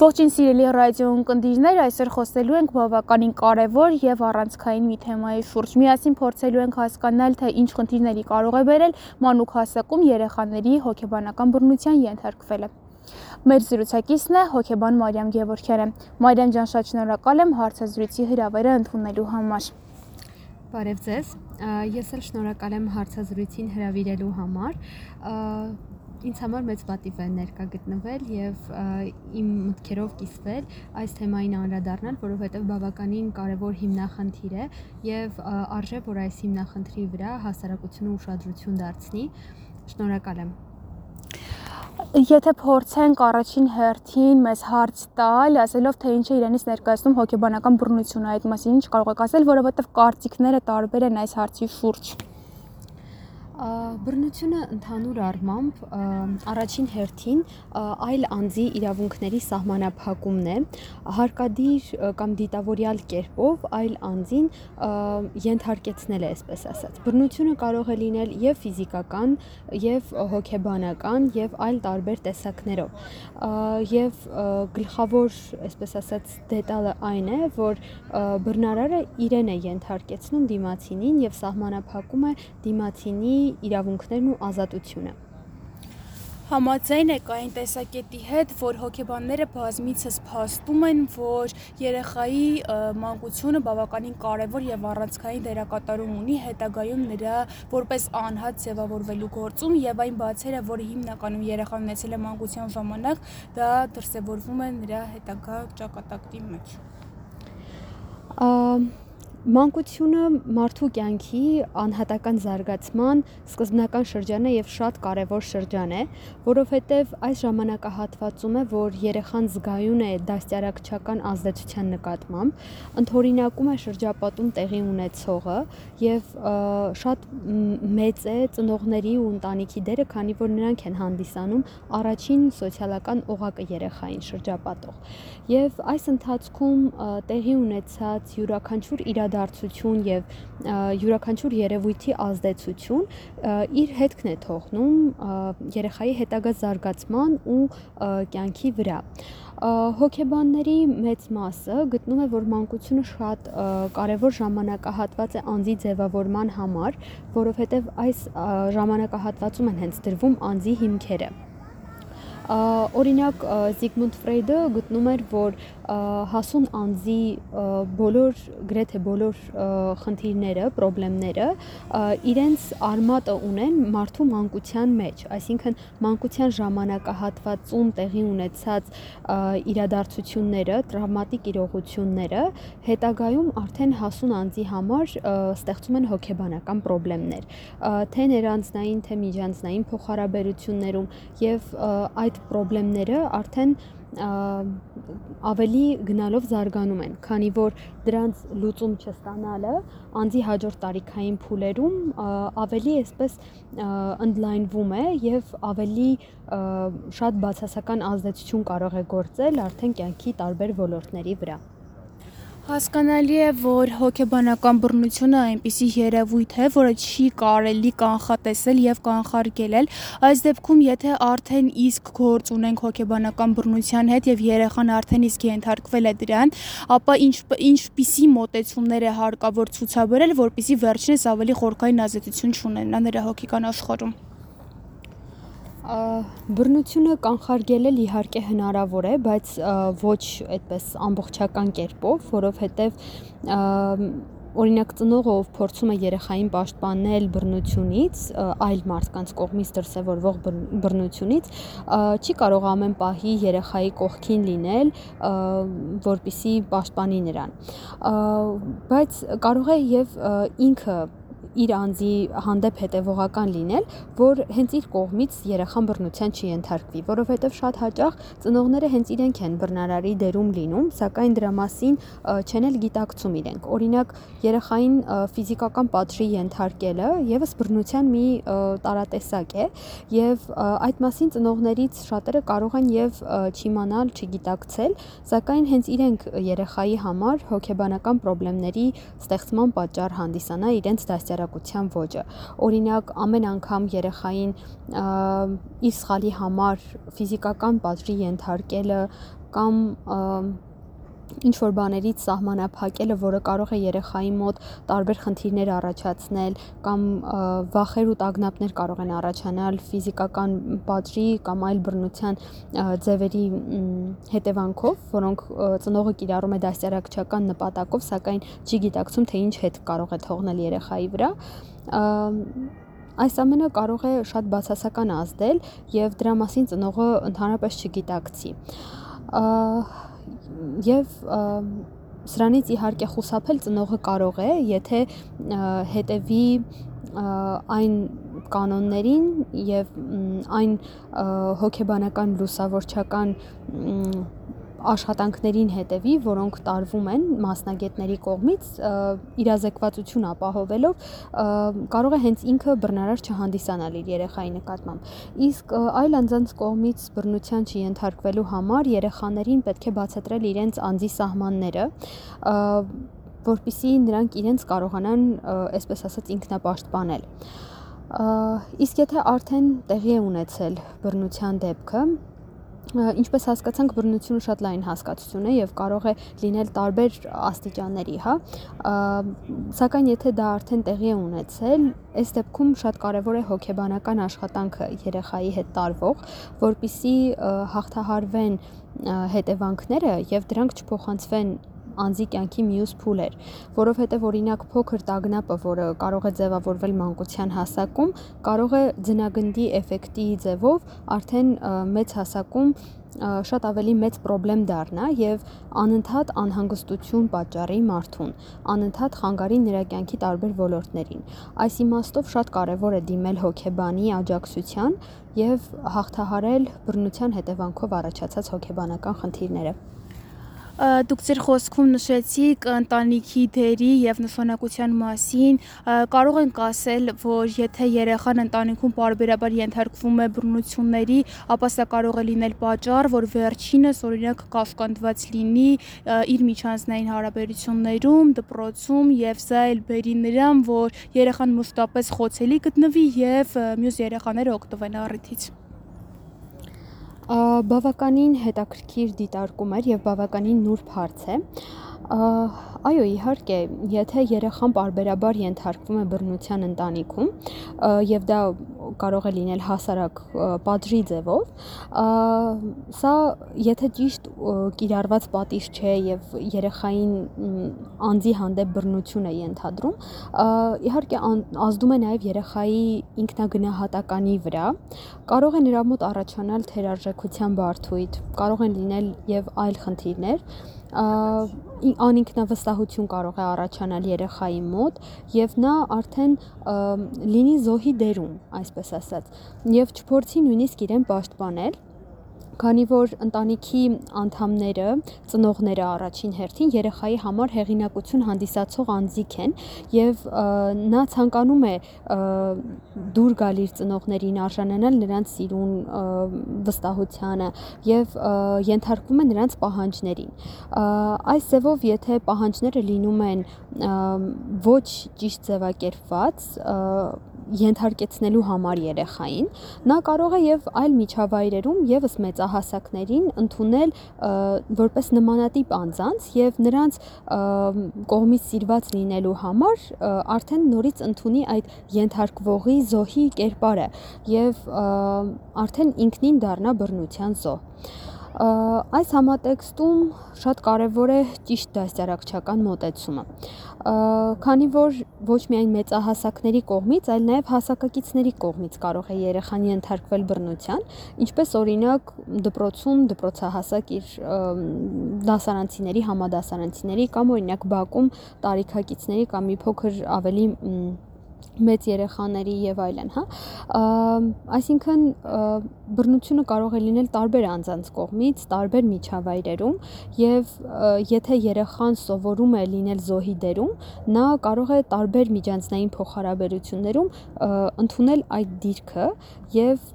Ողջույն սիրելի ռադիո ունկնդիրներ, այսօր խոսելու ենք բավականին կարևոր եւ առանցքային մի թեմայի շուրջ։ Միասին փորձելու ենք հասկանալ, թե ինչ խնդիրների կարող է բերել մանուկ հասակում երեխաների հոգեբանական բռնության ենթարկվելը։ Մեր զրուցակիցն է հոգեբան Մարիամ Գևորքյանը։ Մարիամ ջան, շատ շնորհակալ եմ հարցազրույցի հրավերը ընդունելու համար։ Բարև ձեզ։ Ես էլ շնորհակալ եմ հարցազրույցին հրավիրելու համար ինձ համար մեծ պատիվ է ներկա գտնվել եւ իմ մտքերով կիսվել այս թեմային անդրադառնալ, որովհետեւ բավականին կարեւոր հիմնախնդիր է եւ արժե որ այս հիմնախնդրի վրա հասարակությունը ուշադրություն դարձնի։ Շնորհակալ եմ։ Եթե փորձենք առաջին հերթին մեզ հարց տալ, ասելով թե ինչ է իրենից ներկայացնում հոգեբանական բռնությունը, այդ մասին ինչ կարող եք ասել, որովհետև կարծիքները տարբեր են այս հարցի շուրջ։ Բռնությունը ընդհանուր առմամբ առաջին հերթին այլ անձի իրավունքների սահմանափակումն է, հարկադիր կամ դիտավորյալ կերպով այլ անձին ենթարկեցնել է, այսպես ասած։ Բռնությունը կարող է լինել եւ ֆիզիկական, եւ հոգեբանական, եւ այլ տարբեր տեսակներով։ Եվ գլխավոր, այսպես ասած, դետալը այն է, որ բռնարարը իրեն է ենթարկեցնում դիմացինին եւ սահմանափակում է դիմացինի իրավունքներն ու ազատությունը։ Համաձայն եք այն տեսակետի հետ, որ հոգեբանները բազմիցս փաստում են, որ երեխայի մանկությունը բավականին կարևոր եւ առանցքային դերակատարում ունի հետագայում նրա որպես անհատ ձևավորվելու գործում եւ այն բացերը, որը հիմնականում երեխան ունեցել է մանկության ժամանակ, դա դրսևորվում է նրա հետագա ճակատագրի մեջ։ Մանկությունը մարդու կյանքի անհատական զարգացման սկզբնական շրջան է եւ շատ կարեւոր շրջան է, որովհետեւ այս ժամանակահատվածում է, որ երեխան զգայուն է դաստիարակչական ազդեցության նկատմամբ, ընթորինակում է շրջապատում տեղի ունեցողը եւ շատ մեծ է ծնողների ու ընտանիքի դերը, քանի որ նրանք են հանդիսանում առաջին սոցիալական օղակը երեխային շրջապատող։ Եվ այս ընթացքում տեղի ունեցած յուրաքանչյուր իրա իրադարձություն եւ յուրաքանչյուր երևույթի ազդեցություն իր հետքն է թողնում երեխայի հետագա զարգացման ու կյանքի վրա հոգեբանների մեծ մասը գտնում է, որ մանկությունը շատ կարևոր ժամանակահատված է անձի ձևավորման համար, որովհետև այս ժամանակահատվածում են հենց դրվում անձի հիմքերը։ Օրինակ Զիգմունդ Ֆրեյդը գտնում էր, որ հասուն անձի բոլոր գրեթե բոլոր խնդիրները, խնդիրները իրենց արմատը ունեն մարդու մանկության մեջ, այսինքն մանկության ժամանակահատվածում տեղի ունեցած իրադարձությունները, տրավմատիկ իրողությունները հետագայում արդեն հասուն անձի համար ստեղծում են հոգեբանական խնդիրներ, թե ներանձնային, թե միջանձնային փոխհարաբերություններում եւ այդ խնդիրները արդեն ավելի գնալով զարգանում են, քանի որ դրանց լուծում չստանալը անձի հաջորդ տարիքային փուլերում ավելի այսպես ընդլայնվում է եւ ավելի շատ բացասական ազդեցություն կարող է գործել արդեն կյանքի տարբեր ոլորտների վրա։ Հասկանալի է, որ հոգեբանական բռնությունը այնպիսի երևույթ է, որը չի կարելի կանխատեսել եւ կանխարգելել։ Այս դեպքում, եթե արդեն իսկ գործ ունենք հոգեբանական բռնության հետ եւ երեխան արդեն իսկ ենթարկվել է դրան, ապա ինչ ինչպիսի մոտեցումներ է հարկավոր ցուցաբերել, որպիսի վերջինս ավելի խորքային ազդեցություն չունենա նրա հոգեկան աշխարհում։ Բռնությունը կանխարգելել իհարկե հնարավոր է, բայց ոչ այդպես ամբողջական կերպով, որովհետև օրինակ ծնողը ով փորձում է երեխային պաշտպանել բռնությունից, այլ մարդկանց կողմից դրսևորվող բռնությունից, չի կարող ամեն պահի երեխայի կողքին լինել, որպիսի պաշտպանի նրան։ Բայց կարող է եւ ինքը իր անձի հանդեպ հետևողական լինել, որ հենց իր կողմից երեխան բռնության չի ենթարկվի, որովհետև շատ հաճախ ծնողները հենց իրենք են բռնարարի դերում լինում, սակայն դրա մասին չեն էլ գիտակցում իրենք։ Օրինակ, երեխային ֆիզիկական պատժի ենթարկելը եւս բռնության մի տարատեսակ է, եւ այդ մասին ծնողներից շատերը կարող են եւ չիմանալ, չգիտակցել, սակայն հենց իրենք երեխայի համար հոգեբանական խնդիրների ստեղծման պատճառ հանդիսանա իրենց դաստիարակության հասարակության ոճը։ Օրինակ, ամեն անգամ երեխային իր սխալի համար ֆիզիկական պատժի ենթարկելը կամ ինչ որ բաներից սահմանափակելը, որը կարող է երեխայի մոտ տարբեր խնդիրներ առաջացնել կամ վախեր ու տագնապներ կարող են առաջանալ ֆիզիկական պատժի կամ այլ բռնության ձևերի հետևանքով, որոնք ծնողը կիրառում է դաստիարակչական նպատակով, սակայն չի գիտակցում, թե ինչ հետ կարող է թողնել երեխայի վրա Այս ամենը կարող է շատ բացասական ազդել եւ դրա մասին ծնողը ընդհանրապես չգիտակցի։ Եվ սրանից իհարկե խուսափել ծնողը կարող է, եթե հետևի այն կանոններին եւ այն հոգեբանական լուսավորչական աշխատանքներին հետևի, որոնք տարվում են մասնագետների կողմից, իրազեկվածություն ապահովելով, կարող է հենց ինքը բռնարար չհանդիսանալ իր երեխայի նկատմամբ։ Իսկ այլ անձանց կողմից բռնության չենթարկվելու համար երեխաներին պետք է բացատրել իրենց անձի սահմանները, որpիսի նրանք իրենց կարողանան, այսպես ասած, ինքնապաշտպանել։ Իսկ եթե արդեն տեղի է ունեցել բռնության դեպքը, ինչպես հասկացանք, բռնությունը շատ լայն հասկացություն է եւ կարող է լինել տարբեր աստիճանների, հա։ Սակայն եթե դա արդեն տեղի է ունեցել, այս դեպքում շատ կարեւոր է հոգեբանական աշխատանքը երեխայի հետ տարվող, որpիսի հաղթահարվեն հետևանքները եւ դրանք չփոխանցվեն անձի կյանքի մյուս փուլեր, որովհետև օրինակ փոքր տագնապը, որը կարող է ձևավորվել մանկության հասակում, կարող է ձնագնդի էֆեկտի ձևով արդեն մեծ հասակում շատ ավելի մեծ խնդրեմ դառնա եւ անընդհատ անհանգստություն պատճառի մարդուն, անընդհատ խանգարի նրա կյանքի տարբեր ոլորտներին։ Այս իմաստով շատ կարեւոր է դիմել հոգեբանի աջակցության եւ հաղթահարել բռնության հետևանքով առաջացած հոգեբանական խնդիրները դուք ձեր խոսքում նշեցիք ընտանիքի դերի եւ նշանակության մասին, կարող ենք ասել, որ եթե երեխան ընտանիքում բարբերաբար ենթարկվում է բռնությունների, ապա սա կարող է լինել պատճառ, որ վերջինս օրինակ կասկանդված լինի իր միջանձնային հարաբերություններում, դպրոցում եւ սա էլ բերի նրան, որ երեխան մշտապես խոցելի գտնվի եւ մյուս երեխաները օգտվեն առիթից բավականին հետաքրքիր դիտարկում էր եւ բավականին նուրբ հարց է։ Այո, իհարկե, եթե երեխան parberabar ենթարկվում է բռնության ընտանիքում, եւ դա կարող է լինել հասարակ պատժի ձևով, սա եթե ճիշտ կիրառված պատիժ չէ եւ երեխային անձի հանդեպ բռնություն է ենթադրում, իհարկե ազդում է նաեւ երեխայի ինքնագնահատականի վրա, կարող է նրա մոտ առաջանալ թերարժեքության բարդույթ, կարող են լինել եւ այլ խնդիրներ, անինքնավստահություն կարող է առաջանալ երեխայի մոտ եւ նա արդեն լինի զոհի դերում, այսպես ասած, եւ չփորձի նույնիսկ իրեն պաշտպանել քանի որ ընտանիքի անդամները, ծնողները առաջին հերթին երեխայի համար հեղինակություն հանդիսացող անձիկ են եւ նա ցանկանում է դուր գալ իր ծնողներին, արժանանալ նրանց սիրուն վստահությանը եւ ենթարկվում է նրանց պահանջներին։ Այս ձևով, եթե պահանջները լինում են ոչ ճիշտ ձևակերպված, ենթարկեցնելու համար երեխային, նա կարող է եւ այլ միջավայրերում եւս մեծահասակներին ընդունել որպես նմանատիպ անձանց եւ նրանց կողմից սիրված լինելու համար արդեն նորից ընդունի այդ ենթարկվողի զոհի կերպարը եւ արդեն ինքնին դառնա բռնության զոհ։ Այս համատեքստում շատ կարևոր է ճիշտ դաստիարակչական մոտեցումը։ Քանի որ ոչ միայն մեծահասակների կողմից, այլ նաև հասակակիցների կողմից կարող է երեխան ենթարկվել բռնության, ինչպես օրինակ դպրոցում դպրոցահասակ իր դասարանցիների, համադասարանցիների կամ օրինակ բակում տարիքակիցների կամ մի փոքր ավելի մեծ երեխաների եւ այլն, հա։ Այսինքն բռնությունը կարող է լինել տարբեր անձանց կողմից, տարբեր միջավայրերում եւ եթե երեխան սովորում է լինել զոհի դերում, նա կարող է տարբեր միջանձնային փոխհարաբերություններում ընդունել այդ դիրքը եւ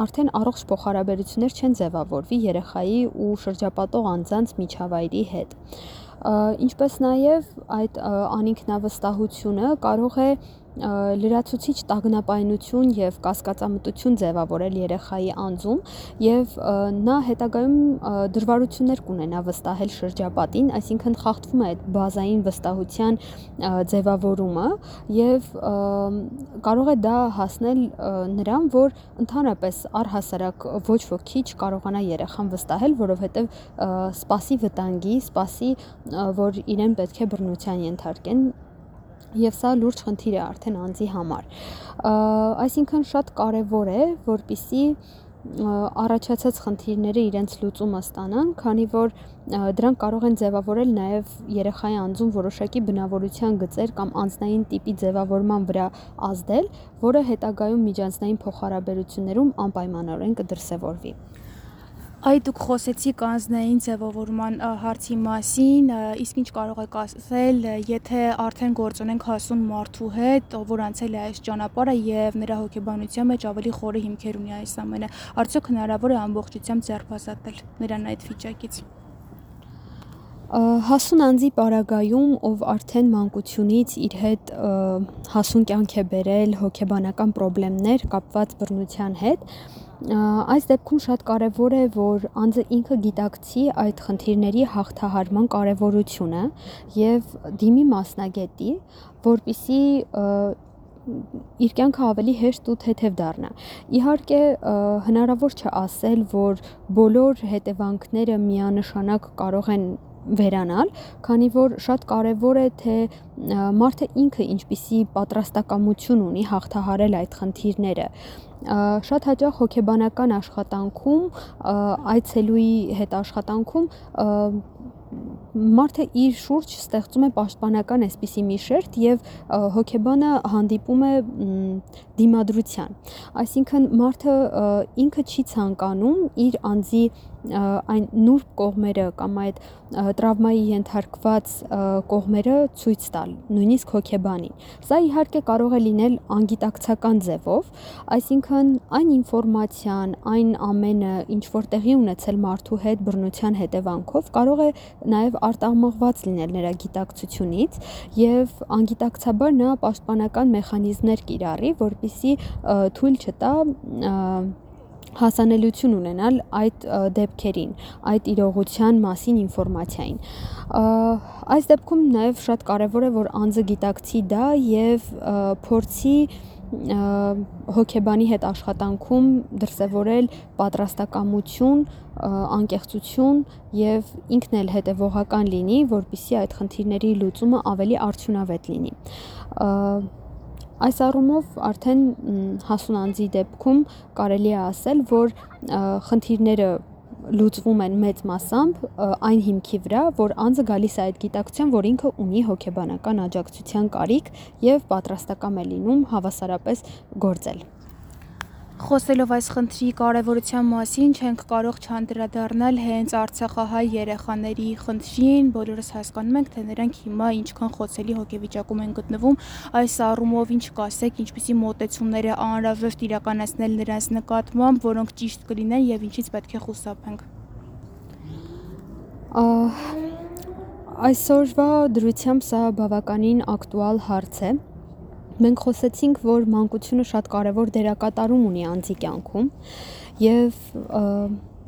արդեն առողջ փոխհարաբերություններ չեն ձևավորվի երեխայի ու շրջապատող անձանց միջավայրի հետ ինչպես նաև այդ անինքնավստահությունը կարող է լրացուցիչ տագնապայնություն եւ կասկածամտություն ձևավորել երեխայի անձում եւ նա հետագայում դժվարություններ կունենա վստահել շրջապատին, այսինքն խախտվում է այդ բազային վստահության ձևավորումը եւ կարող է դա հասնել նրան, որ ընդհանրապես առհասարակ ոչ ոքի չկարողանա երեխան վստահել, որովհետեւ սպասի վտանգի, սպասի, որ իրեն պետք է բռնության ենթարկեն եւ սա լուրջ խնդիր է արդեն անձի համար։ Այսինքն շատ կարեւոր է, որpիսի առաջացած խնդիրները իրենց լուծումը ստանան, քանի որ դրանք կարող են ձևավորել նաև երեխայի անձում որոշակի բնավորության գծեր կամ անձնային տիպի ձևավորման վրա ազդել, որը հետագայում միջանձնային փոխհարաբերություններում անպայմանորեն կդրսևորվի։ Այ դուք խոսեցիք անձնային ձևավորման հարցի մասին, իսկ ինչ կարող եք ասել, եթե արդեն գործ ունենք հասուն մարդու հետ, որ անցել է այս ճանապարհը եւ նրա հոգեբանության մեջ ավելի խորը հիմքեր ունի այս ամենը, արդյոք հնարավոր է ամբողջությամբ ձերբազատել նրան այդ վիճակից։ Հասուն անձի պարագայում, ով արդեն մանկությունից իր հետ հասուն կյանք է բերել հոգեբանական խնդիրներ կապված բռնության հետ, Այս դեպքում շատ կարևոր է, որ անձը ինքը գիտակցի այդ խնդիրների հաղթահարման կարևորությունը եւ դիմի մասնագետի, որpիսի իր կյանքը ավելի հեշտ ու թեթև դառնա։ Իհարկե հնարավոր չէ ասել, որ բոլոր հետևանքները միանշանակ կարող են վերանալ, քանի որ շատ կարևոր է թե մարդը ինքը ինչպիսի պատրաստակամություն ունի հաղթահարել այդ խնդիրները շատ հաճախ հոգեբանական աշխատանքում այցելուի հետ աշխատանքում մարդը իր շուրջ ստեղծում է պաշտպանական այսպիսի մի շերտ եւ հոգեբանը հանդիպում է դիմադրության այսինքն մարդը ինքը չի ցանկանում իր անձի այն նուրբ կողմերը կամ այդ տրավմայի ենթարկված կողմերը ցույց տալ, նույնիսկ հոգեբանին։ Սա իհարկե կարող է լինել անգիտակցական ձևով, այսինքն այն ինֆորմացիան, այն ամենը, ինչ որ տեղի ունեցել մարդու հետ բռնության հետևանքով, կարող է նաև արտահայտված լինել նրա գիտակցությունից եւ անգիտակցաբար նա պաշտպանական մեխանիզմներ կիրառի, որպիսի թույլ չտա հասանելիություն ունենալ այդ դեպքերին, այդ իրողության մասին ինֆորմացիային։ Այս դեպքում նաև շատ կարևոր է, որ անձը գիտակցի դա եւ փորձի հոգեբանի հետ աշխատանքում դրսևորել պատրաստակամություն, անկեղծություն եւ ինքն էլ հետեւողական լինի, որpիսի այդ խնդիրների լուծումը ավելի արդյունավետ լինի։ Այս առումով արդեն հասուն անձի դեպքում կարելի է ասել, որ խնդիրները լուծվում են մեծ մասամբ այն հիմքի վրա, որ անձը գալիս է այդ գիտակցության, որ ինքը ունի հոգեբանական աջակցության կարիք եւ պատրաստակամ է լինում հավասարապես գործել։ Խոսելով այս խնդրի կարևորության մասին, չենք կարող չանդրադառնալ հենց Արցախահայ երեխաների խնդրին։ Բոլորս հասկանում ենք, թե նրանք հիմա ինչքան խոցելի հոգեվիճակում են գտնվում։ Այս առումով ինչ կասեք, ինչպիսի մոտեցումներ է անհրաժեշտ իրականացնել նրանց նկատմամբ, որոնք ճիշտ կլինեն եւ ինչից պետք է խուսափենք։ Այսօրվա դրությամբ սա բավականին ակտուալ հարց է Մենք խոսեցինք, որ մանկությունը շատ կարևոր դերակատարում ունի անձի կյանքում եւ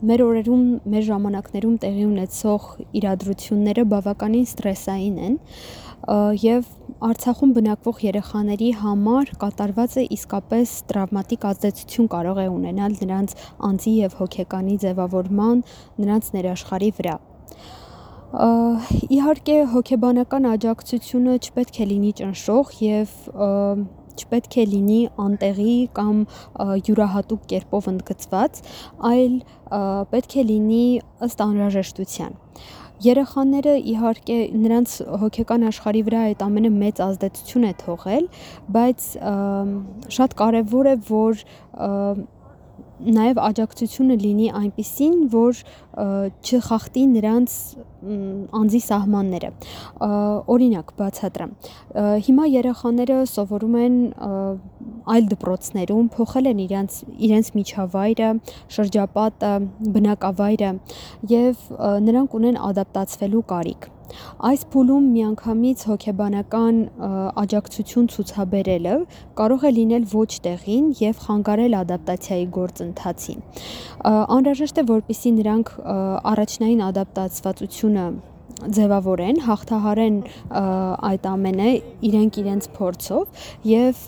մեր օրերում, մեր ժամանակներում տեղի ունեցող իրադրությունները բավականին ստրեսային են եւ Արցախում բնակվող երեխաների համար կատարվածը իսկապես տրավմատիկ ազդեցություն կարող է ունենալ նրանց անձի եւ հոգեկանի ձևավորման, նրանց ներաշխարի վրա։ Իհարկե հոգեբանական աջակցությունը չպետք է լինի ճնշող եւ չպետք է լինի անտեղի կամ յուրահատուկ կերպով ընդգծված, այլ պետք է լինի ըստ անհրաժեշտության։ Երեխաները իհարկե նրանց հոգեկան աշխարհի վրա այդ ամենը մեծ ազդեցություն է թողել, բայց շատ կարևոր է, որ նաև աջակցությունը լինի այնպիսին, որ չխախտի նրանց անձի սահմանները։ Օրինակ, բացատրեմ։ Հիմա երեխաները սովորում են այլ դպրոցներում, փոխել են իրենց իրենց միջավայրը, շրջապատը, բնակավայրը եւ նրանք ունեն ադապտացվելու կարիք Այս փուլում միանգամից հոգեբանական աջակցություն ցուցաբերելը կարող է լինել ոչ տեղին եւ խանգարել ադապտացիայի գործընթացին։ Անհրաժեշտ է, որպեսզի նրանք առաջնային ադապտացվածությունը ձևավորեն, հաղթահարեն այդ ամենը իրենք իրենց փորձով եւ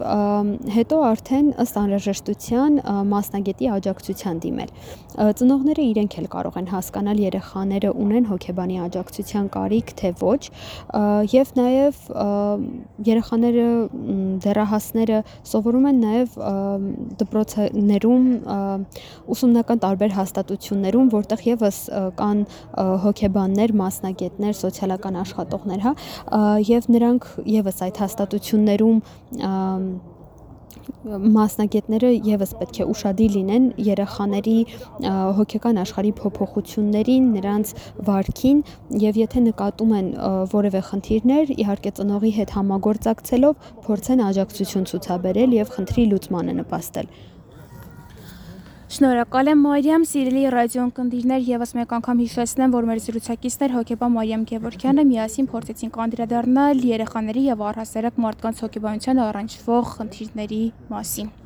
հետո արդեն ըստ անհրաժեշտության մասնագետի աջակցության դիմել։ Ծնողները իրենք էլ կարող են հասկանալ երեխաները ունեն հոգեբանի աջակցության կարիք, թե ոչ, եւ նաեւ երեխաները դեռահասները սովորում են նաեւ դպրոցներում ուսումնական տարբեր հաստատություններում, որտեղ եւս կան հոգեբաններ, մասնագետներ, սոցիալական աշխատողներ, հա, եւ նրանք եւս այդ հաստատություններում մասնագետները եւս պետք է ուշադիր լինեն երեխաների հոգեկան աշխարհի փոփոխություններին, նրանց վարքին եւ եթե նկատում են որևէ խնդիրներ, իհարկե ծնողի հետ համագործակցելով փորձեն աջակցություն ցուցաբերել եւ խնդրի լուծմանը նպաստել։ Շնորհակալ եմ Մարիամ, սիրելի ռադիոընկերներ, եւս մեկ անգամ հիշեցնեմ, որ մեր զրուցակիցներ հոկեբան Մարիամ Գևորքյանը միասին փորձեցին կանդրադառնալ երեխաների եւ առհասարակ մարդկանց հոգեբանությանը առնչվող խնդիրների մասին։